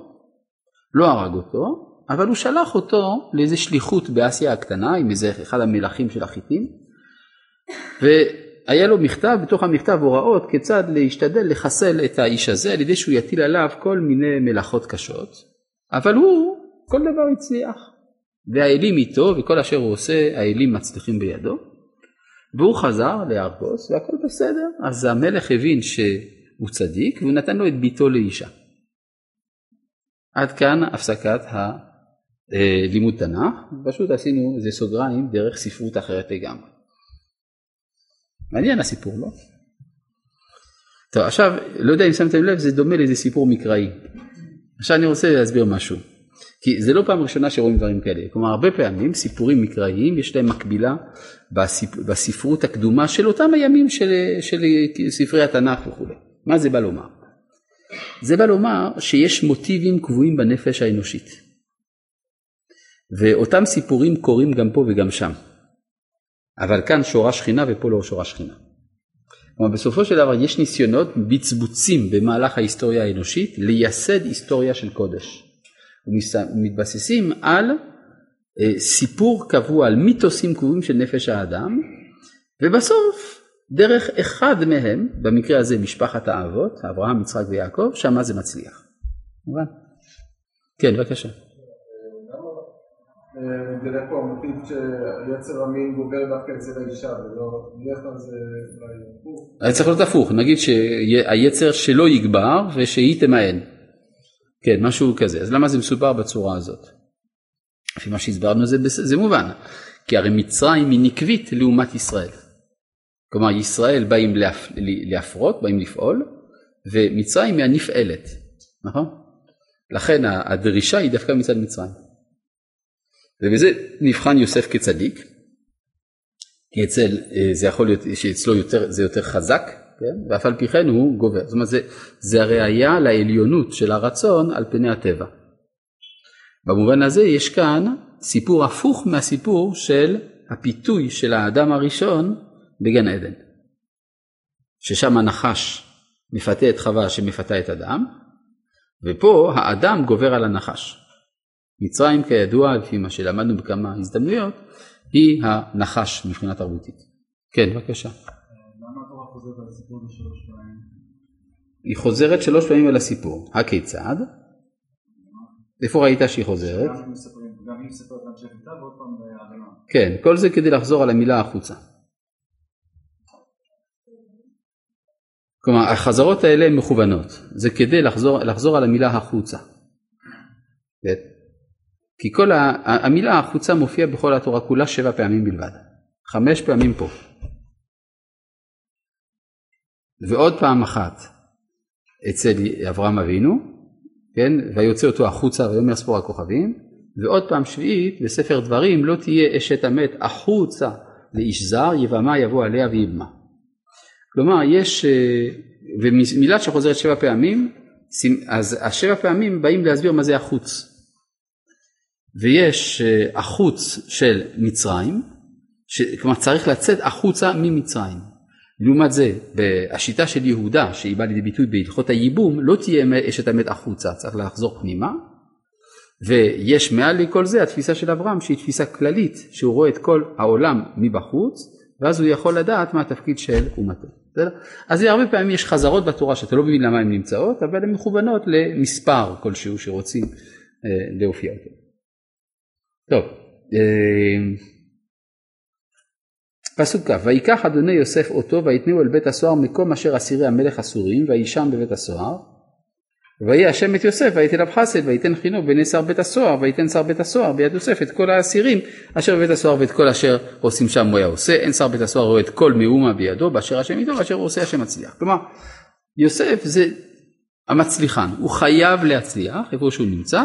לא הרג אותו, אבל הוא שלח אותו לאיזה שליחות באסיה הקטנה עם איזה אחד המלכים של החיטים, והיה לו מכתב, בתוך המכתב הוראות כיצד להשתדל לחסל את האיש הזה על ידי שהוא יטיל עליו כל מיני מלאכות קשות, אבל הוא כל דבר הצליח. והאלים איתו וכל אשר הוא עושה האלים מצליחים בידו. והוא חזר לארקוס והכל בסדר, אז המלך הבין שהוא צדיק והוא נתן לו את ביתו לאישה. עד כאן הפסקת הלימוד תנ"ך, פשוט עשינו איזה סוגריים דרך ספרות אחרת לגמרי. מעניין הסיפור, לא? טוב, עכשיו, לא יודע אם שמתם לב, זה דומה לאיזה סיפור מקראי. עכשיו אני רוצה להסביר משהו. כי זה לא פעם ראשונה שרואים דברים כאלה. כלומר, הרבה פעמים סיפורים מקראיים, יש להם מקבילה בספ... בספרות הקדומה של אותם הימים של, של ספרי התנ"ך וכו'. מה זה בא לומר? זה בא לומר שיש מוטיבים קבועים בנפש האנושית. ואותם סיפורים קורים גם פה וגם שם. אבל כאן שורה שכינה ופה לא שורה שכינה. כלומר בסופו של דבר יש ניסיונות בצבוצים במהלך ההיסטוריה האנושית לייסד היסטוריה של קודש. ומתבססים על אה, סיפור קבוע, על מיתוסים קבועים של נפש האדם, ובסוף דרך אחד מהם, במקרה הזה משפחת האבות, אברהם, יצחק ויעקב, שמה זה מצליח. מובן? כן, בבקשה. מתגלה פה המוטיב שיצר המין גובר דווקא אצל האישה ולא בדרך כלל זה אולי הפוך. היה צריך להיות הפוך, נגיד שהיצר שלא יגבר ושהיא תמאן. כן, משהו כזה. אז למה זה מסופר בצורה הזאת? לפי מה שהסברנו זה, זה מובן, כי הרי מצרים היא נקבית לעומת ישראל. כלומר ישראל באים להפ... להפרות, באים לפעול, ומצרים היא הנפעלת, נכון? לכן הדרישה היא דווקא מצד מצרים. ובזה נבחן יוסף כצדיק, כי אצל, אה, זה יכול להיות שאצלו יותר, זה יותר חזק, כן? ואף על פי כן הוא גובר. זאת אומרת, זה, זה הראייה לעליונות של הרצון על פני הטבע. במובן הזה יש כאן סיפור הפוך מהסיפור של הפיתוי של האדם הראשון בגן עדן. ששם הנחש מפתה את חווה שמפתה את אדם, ופה האדם גובר על הנחש. מצרים כידוע, לפי מה שלמדנו בכמה הזדמנויות, היא הנחש מבחינה תרבותית. כן, בבקשה. היא חוזרת שלוש פעמים על הסיפור. הכיצד? איפה ראית שהיא חוזרת? כן, כל זה כדי לחזור על המילה החוצה. כלומר, החזרות האלה מכוונות, זה כדי לחזור, לחזור על המילה החוצה. כי כל המילה החוצה מופיעה בכל התורה כולה שבע פעמים בלבד, חמש פעמים פה. ועוד פעם אחת אצל אברהם אבינו, כן, ויוצא אותו החוצה ויאמר ספור הכוכבים, ועוד פעם שביעית בספר דברים לא תהיה אשת המת החוצה לאיש זר, יבמה יבוא עליה ויבמה. כלומר יש, אה, ומילה שחוזרת שבע פעמים, אז השבע פעמים באים להסביר מה זה החוץ. ויש אה, החוץ של מצרים, ש... כלומר צריך לצאת החוצה ממצרים. לעומת זה, השיטה של יהודה, שהיא באה לידי ביטוי בהלכות הייבום, לא תהיה אשת המת החוצה, צריך לחזור פנימה. ויש מעל לכל זה התפיסה של אברהם, שהיא תפיסה כללית, שהוא רואה את כל העולם מבחוץ, ואז הוא יכול לדעת מה התפקיד של אומתו. אז הרבה פעמים יש חזרות בתורה שאתה לא מבין למה הן נמצאות, אבל הן מכוונות למספר כלשהו שרוצים אה, להופיע אותו. טוב, אה, פסוק כ' ויקח אדוני יוסף אותו ויתנהו אל בית הסוהר מקום אשר אסירי המלך אסורים וישם בבית הסוהר. ויהי השם את יוסף ויתן אליו חסד ויתן חינו בעיני שר בית הסוהר ויתן שר בית הסוהר ביד יוסף את כל האסירים אשר בבית הסוהר ואת כל אשר עושים שם הוא היה עושה. אין שר בית הסוהר רואה את כל מאומה בידו באשר השם איתו ואשר עושה השם מצליח. כלומר יוסף זה המצליחן הוא חייב להצליח איפה שהוא נמצא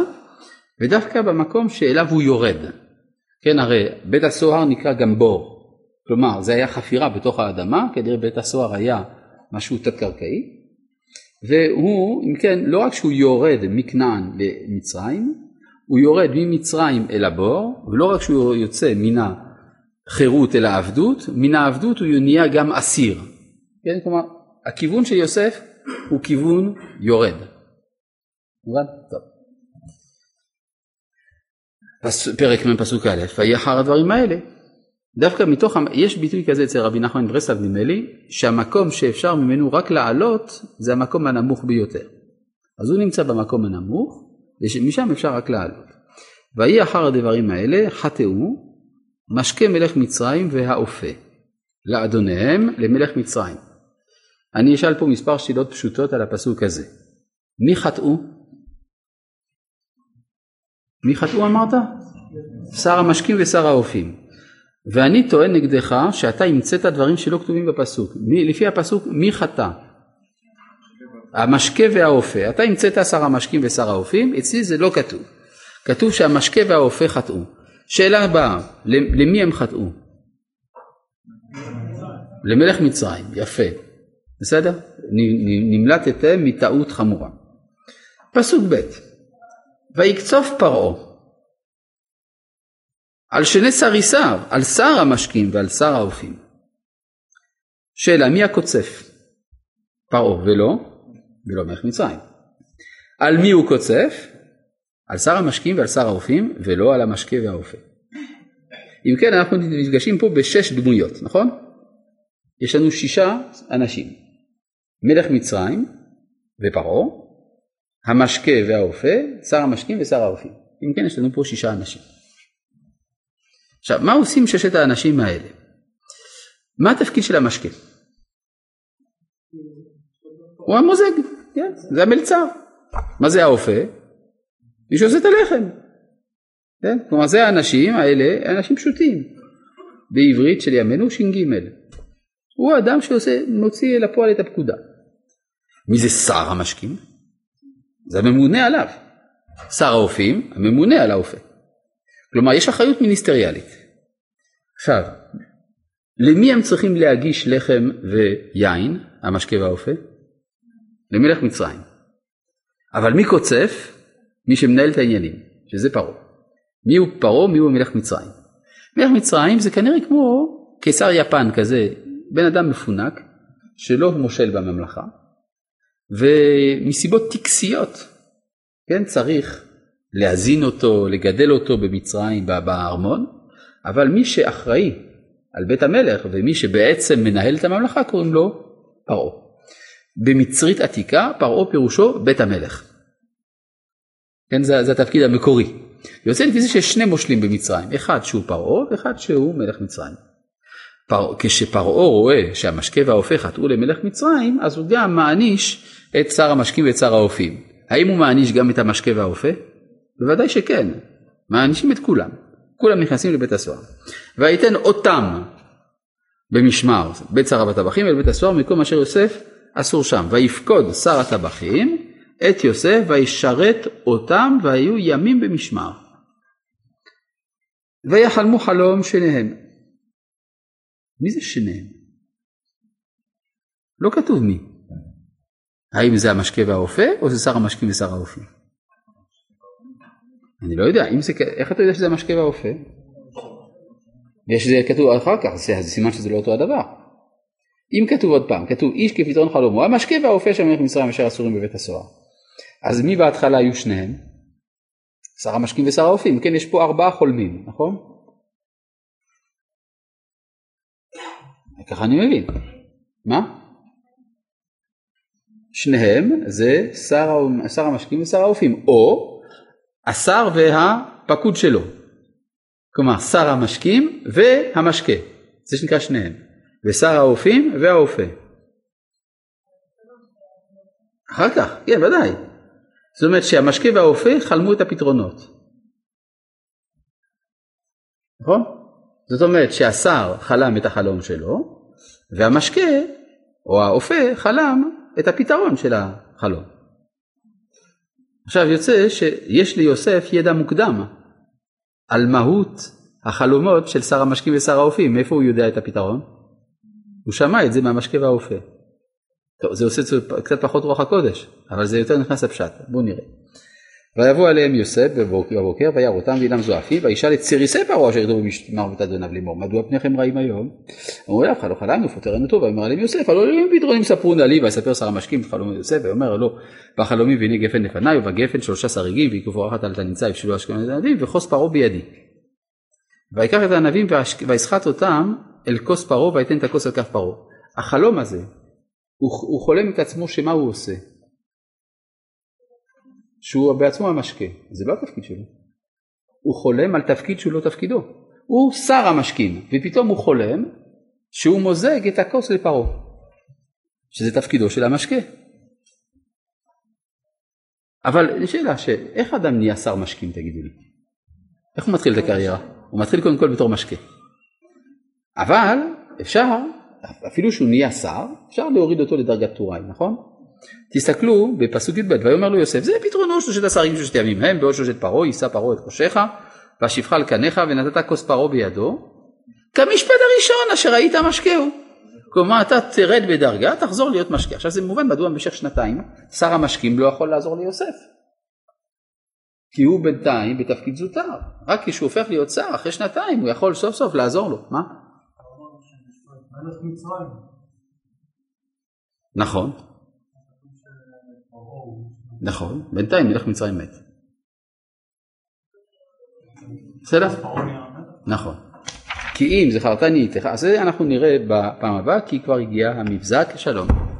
ודווקא במקום שאליו הוא יורד כן הרי בית הסוהר נקרא גם בור כלומר זה היה חפירה בתוך האדמה, כנראה בית הסוהר היה משהו תת-קרקעי, והוא, אם כן, לא רק שהוא יורד מכנען למצרים, הוא יורד ממצרים אל הבור, ולא רק שהוא יוצא מן החירות אל העבדות, מן העבדות הוא נהיה גם אסיר. כן? כלומר, הכיוון של יוסף הוא כיוון יורד. מובן? טוב. פרק מ' פסוק א', ויהי אחר הדברים האלה, דווקא מתוך, יש ביטוי כזה אצל רבי נחמן ברסלב נדמה לי, שהמקום שאפשר ממנו רק לעלות זה המקום הנמוך ביותר. אז הוא נמצא במקום הנמוך, ומשם אפשר רק לעלות. ויהי אחר הדברים האלה חטאו משקה מלך מצרים והאופה לאדוניהם למלך מצרים. אני אשאל פה מספר שאלות פשוטות על הפסוק הזה. מי חטאו? מי חטאו אמרת? שר המשקים ושר האופים. ואני טוען נגדך שאתה המצאת דברים שלא כתובים בפסוק. מי, לפי הפסוק מי חטא? המשקה והאופה. אתה המצאת שר המשקים ושר האופים, אצלי זה לא כתוב. כתוב שהמשקה והאופה חטאו. שאלה הבאה, למי הם חטאו? למלך מצרים, יפה. בסדר? נמלטתם מטעות חמורה. פסוק ב' ויקצוף פרעה על שני שריסיו, על שר המשקים ועל שר האופים. שאלה, מי הקוצף? פרעה ולא, ולא מלך מצרים. על מי הוא קוצף? על שר המשקים ועל שר האופים, ולא על המשקה והאופה. אם כן, אנחנו נפגשים פה בשש דמויות, נכון? יש לנו שישה אנשים. מלך מצרים ופרעה, המשקה והאופה, שר המשקים ושר האופים. אם כן, יש לנו פה שישה אנשים. עכשיו, מה עושים ששת האנשים האלה? מה התפקיד של המשקה? הוא המוזג, כן, זה המלצר. מה זה האופה? מי שעושה את הלחם. כן? כלומר זה האנשים האלה, אנשים פשוטים. בעברית של ימינו ש"ג. הוא האדם שעושה, מוציא אל הפועל את הפקודה. מי זה שר המשקים? זה הממונה עליו. שר האופים, הממונה על האופה. כלומר יש אחריות מיניסטריאלית. עכשיו, למי הם צריכים להגיש לחם ויין, המשקה והאופה? למלך מצרים. אבל מי קוצף? מי שמנהל את העניינים, שזה פרעה. מי הוא פרעה? מי הוא מלך מצרים? מלך מצרים זה כנראה כמו קיסר יפן כזה, בן אדם מפונק, שלא מושל בממלכה, ומסיבות טקסיות, כן, צריך להזין אותו, לגדל אותו במצרים, בארמון, אבל מי שאחראי על בית המלך ומי שבעצם מנהל את הממלכה קוראים לו פרעה. במצרית עתיקה פרעה פירושו בית המלך. כן, זה, זה התפקיד המקורי. יוצא לפי זה שיש שני מושלים במצרים, אחד שהוא פרעה ואחד שהוא מלך מצרים. פר... כשפרעה רואה שהמשקה והאופה חטאו למלך מצרים, אז הוא גם מעניש את שר המשקים ואת שר האופים. האם הוא מעניש גם את המשקה והאופה? בוודאי שכן, מענישים את כולם, כולם נכנסים לבית הסוהר. ויתן אותם במשמר, בית שר הטבחים אל בית הסוהר, מקום אשר יוסף אסור שם. ויפקוד שר הטבחים את יוסף וישרת אותם והיו ימים במשמר. ויחלמו חלום שניהם. מי זה שניהם? לא כתוב מי. האם זה המשקה והאופה או זה שר המשקים ושר האופי? אני לא יודע, זה, איך אתה יודע שזה המשקה והאופה? ושזה כתוב אחר כך, זה סימן שזה לא אותו הדבר. אם כתוב עוד פעם, כתוב איש כפתרון חלומו, המשקה והאופה של מלך מצרים אשר אסורים בבית הסוהר. אז מי בהתחלה היו שניהם? שר המשקים ושר האופים, כן יש פה ארבעה חולמים, נכון? ככה אני מבין. מה? שניהם זה שר, שר המשקים ושר האופים, או השר והפקוד שלו. כלומר שר המשקים והמשקה, זה שנקרא שניהם, ושר האופים והאופה. אחר כך, כן ודאי. זאת אומרת שהמשקה והאופה חלמו את הפתרונות. נכון? זאת אומרת שהשר חלם את החלום שלו, והמשקה או האופה חלם את הפתרון של החלום. עכשיו יוצא שיש ליוסף ידע מוקדם על מהות החלומות של שר המשקים ושר האופים, מאיפה הוא יודע את הפתרון? הוא שמע את זה מהמשקה והאופה. טוב, זה עושה קצת פחות רוח הקודש, אבל זה יותר נכנס לפשט, בואו נראה. ויבוא עליהם יוסף בבוקר וירא אותם ואילם זועפים וישאל את ציריסי פרעה אשר ירדו במשמר בית אדוניו לאמור מדוע פניכם רעים היום? אמרו אליו חלום חלמנו פוטרנו טוב ויאמר עליהם יוסף הלא אלוהים פתרונים ספרו נא לי ויספר שר המשקים בחלום יוסף ויאמר לו בחלומי והנה גפן לפניי ובגפן שלושה שריגים ויקופו אחת על תניצה יפשלו אשכנזים וחוס פרעה בידי. ויקח את הענבים ויסחט אותם אל כוס פרעה ויתן את הכוס על כף פרעה. החלום הזה, הוא חולם את עצמו שמה הוא עושה? שהוא בעצמו המשקה, זה לא התפקיד שלו. הוא חולם על תפקיד שהוא לא תפקידו. הוא שר המשקים, ופתאום הוא חולם שהוא מוזג את הכוס לפרעה, שזה תפקידו של המשקה. אבל שאלה, איך אדם נהיה שר משקים תגידו לי? איך הוא מתחיל את הקריירה? הוא מתחיל קודם כל בתור משקה. אבל אפשר, אפילו שהוא נהיה שר, אפשר להוריד אותו לדרגת טוראי, נכון? תסתכלו בפסוק י"ב, ויאמר לו יוסף, זה פתרונו שלושת השרים שלושת ימים הם, בעוד שלושת פרעה, יישא פרעה את ראשך, ואשיבך על קניך, ונתת כוס פרעה בידו, כמשפט הראשון אשר היית משקהו. כלומר אתה תרד בדרגה, תחזור להיות משקה. עכשיו זה מובן מדוע במשך שנתיים שר המשקים לא יכול לעזור ליוסף. כי הוא בינתיים בתפקיד זוטר. רק כשהוא הופך להיות שר, אחרי שנתיים, הוא יכול סוף סוף לעזור לו. מה? נכון, נכון, בינתיים מלך מצרים מת. בסדר? נכון. כי אם זכרתני איתך, אז זה אנחנו נראה בפעם הבאה, כי כבר הגיע המבזק, שלום.